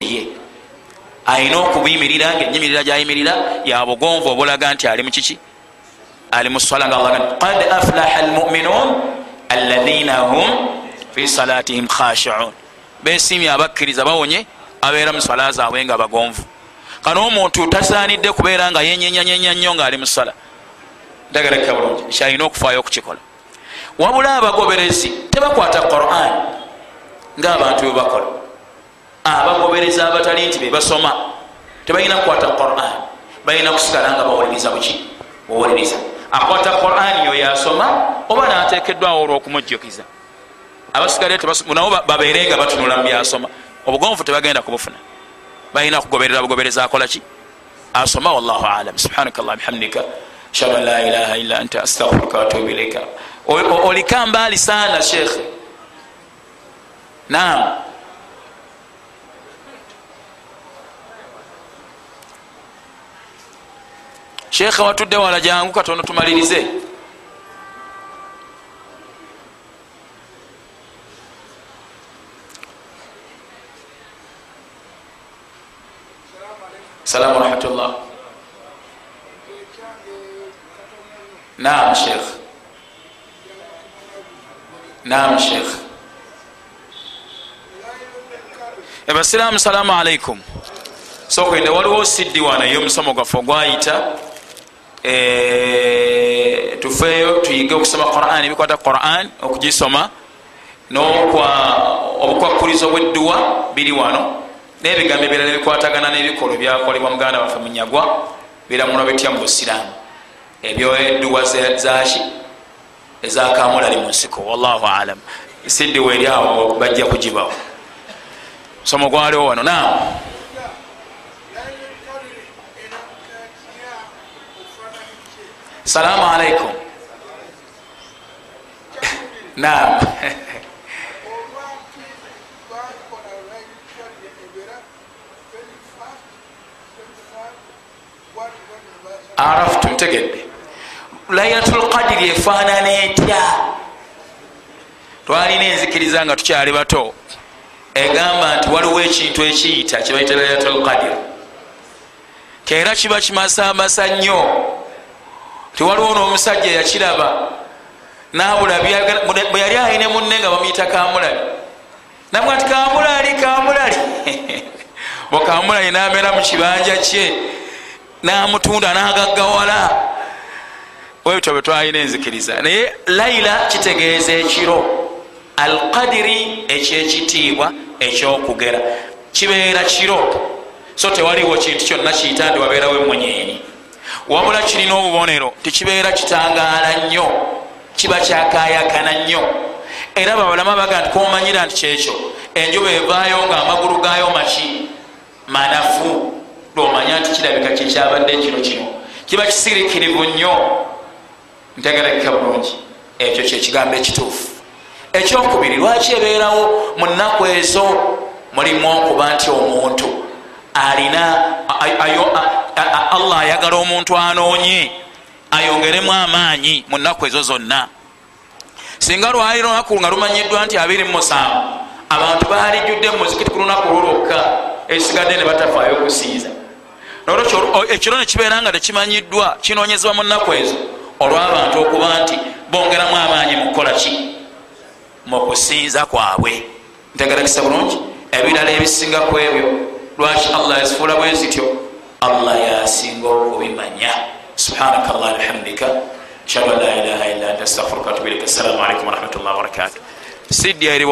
ye. Ayina okubiyimirira ngaenyimirira gyayimirira yabugonvu obulaga nti ali mukiki ali musala nga allah qad aflaha almuminun alaina hum fi salatihim khashiun. Besimye abakkiriza bawonye abeera musala zaabwe nga bagonvu kano omuntu tasaanidde kubeera nga yenyenyanyenya nnyo ngaali musala ndagaleka bulungi kyalina okufaayo okukikola. Wabula abagoberezi tebakwata quran ngaabantu bebakola abagobereza abatali nti bebasoma tebalina kukwata quran. Balina kusigala nga bawuliriza buki bawuliriza akwata quran yo yasoma oba natekeddwawo olwokumujjukiza. Abasigadde nabo babeere nga batunula mubyasoma obugonvu tebagenda kubufuna. Balina kugoberera bugobereza akolaki asoma wallahu alam. Subhanaka llah bihamdika. Ashhadu an la ilaha illa anta astaghfiruka watubu ilaika olika mbaali sana shekhe naam shekhe watudde wala jangu katono tumalirize. Salamu rahmatullah naam shekh naam shekh abasiraamu salaamu alaikum sokwende waliwo siddiwa naye omusomo gwaffe ogwayita tufeeyo tuyige okusoma quran. Ebikwata quran okugisoma obukwakulizo bwedduwa biri wano. N'ebigambo ebirala ebikwatagana n'ebikolwa byakolebwa muganda baffe munyagwa biramulwa bitya mu busiraamu ebyo edduwa zaki ezakamulali mu nsiko wallahu alam. Siddiwa eri awo bajja kugibawo somo gwaliwo wano. Naamu salamu alaikum. Naam. Araftu ntegedde lailatul qadiri efaanana etya twalina enzikiriza nga tukyali bato. Egamba nti waliwo ekintu ekiyita kibaita lailatul qadiri keera kiba kimasamasa nnyo tiwaliwo n'omusajja yakiraba nabula bwe yali ayine munne nga bamuyita kamulali. Namwe ati kamulali kamulali. Bwekamulali namera mu kibanja kye namutunda nagaggawala webityo bwe twalina enzikiriza. Naye laila kitegeeza ekiro. Alqadiri ekyekitiibwa ekyokugera. Kibeera kiro. So tewaliwo kintu kyonna kiyita ndi wabeerawo emunyenyi wabula kirina obubonero tekibeera kitangaala nnyo kiba kyakayakana nnyo. Era babalama baga nti komanyira nti kyekyo enjuba evaayo nga amagulu gaayo maki? Manafu. Lwomanya nti kirabika kyekyabadde ekiro kino kiba kisirikirivu nnyo. Ntegerekeka bulungi. Ekyo kyekigambo ekituufu. Ekyokubiri lwaki ebeerawo mu nnaku ezo mulimu okuba nti omuntu alina allah ayagala omuntu anoonye ayongeremu amaanyi mu nnaku ezo zonna. Singa lwali lunaku nga lumanyiddwa nti abiri musanvu abantu balijjudde mumuzikiti ku lunaku lulwokka ekisigadde ne batafaayo okusinza nolwekyo ekiro nekibeera nga tekimanyiddwa kinoonyezebwa mu nnaku ezo olw'abantu okuba nti bongeramu amaanyi mukukola ki? Mukusinza kwabwe. Ntegerekisa bulungi ebirala ebisinga ku ebyo lwaki allah yazifuula bwe zityo? Allah yasinga okubimanya subhanaka allah bihamdika. Ashhadu an la ilaha illa anta astaghfiruka watubu ilaika assalamu alaikum warahmatullahi wabarakatu sidya eri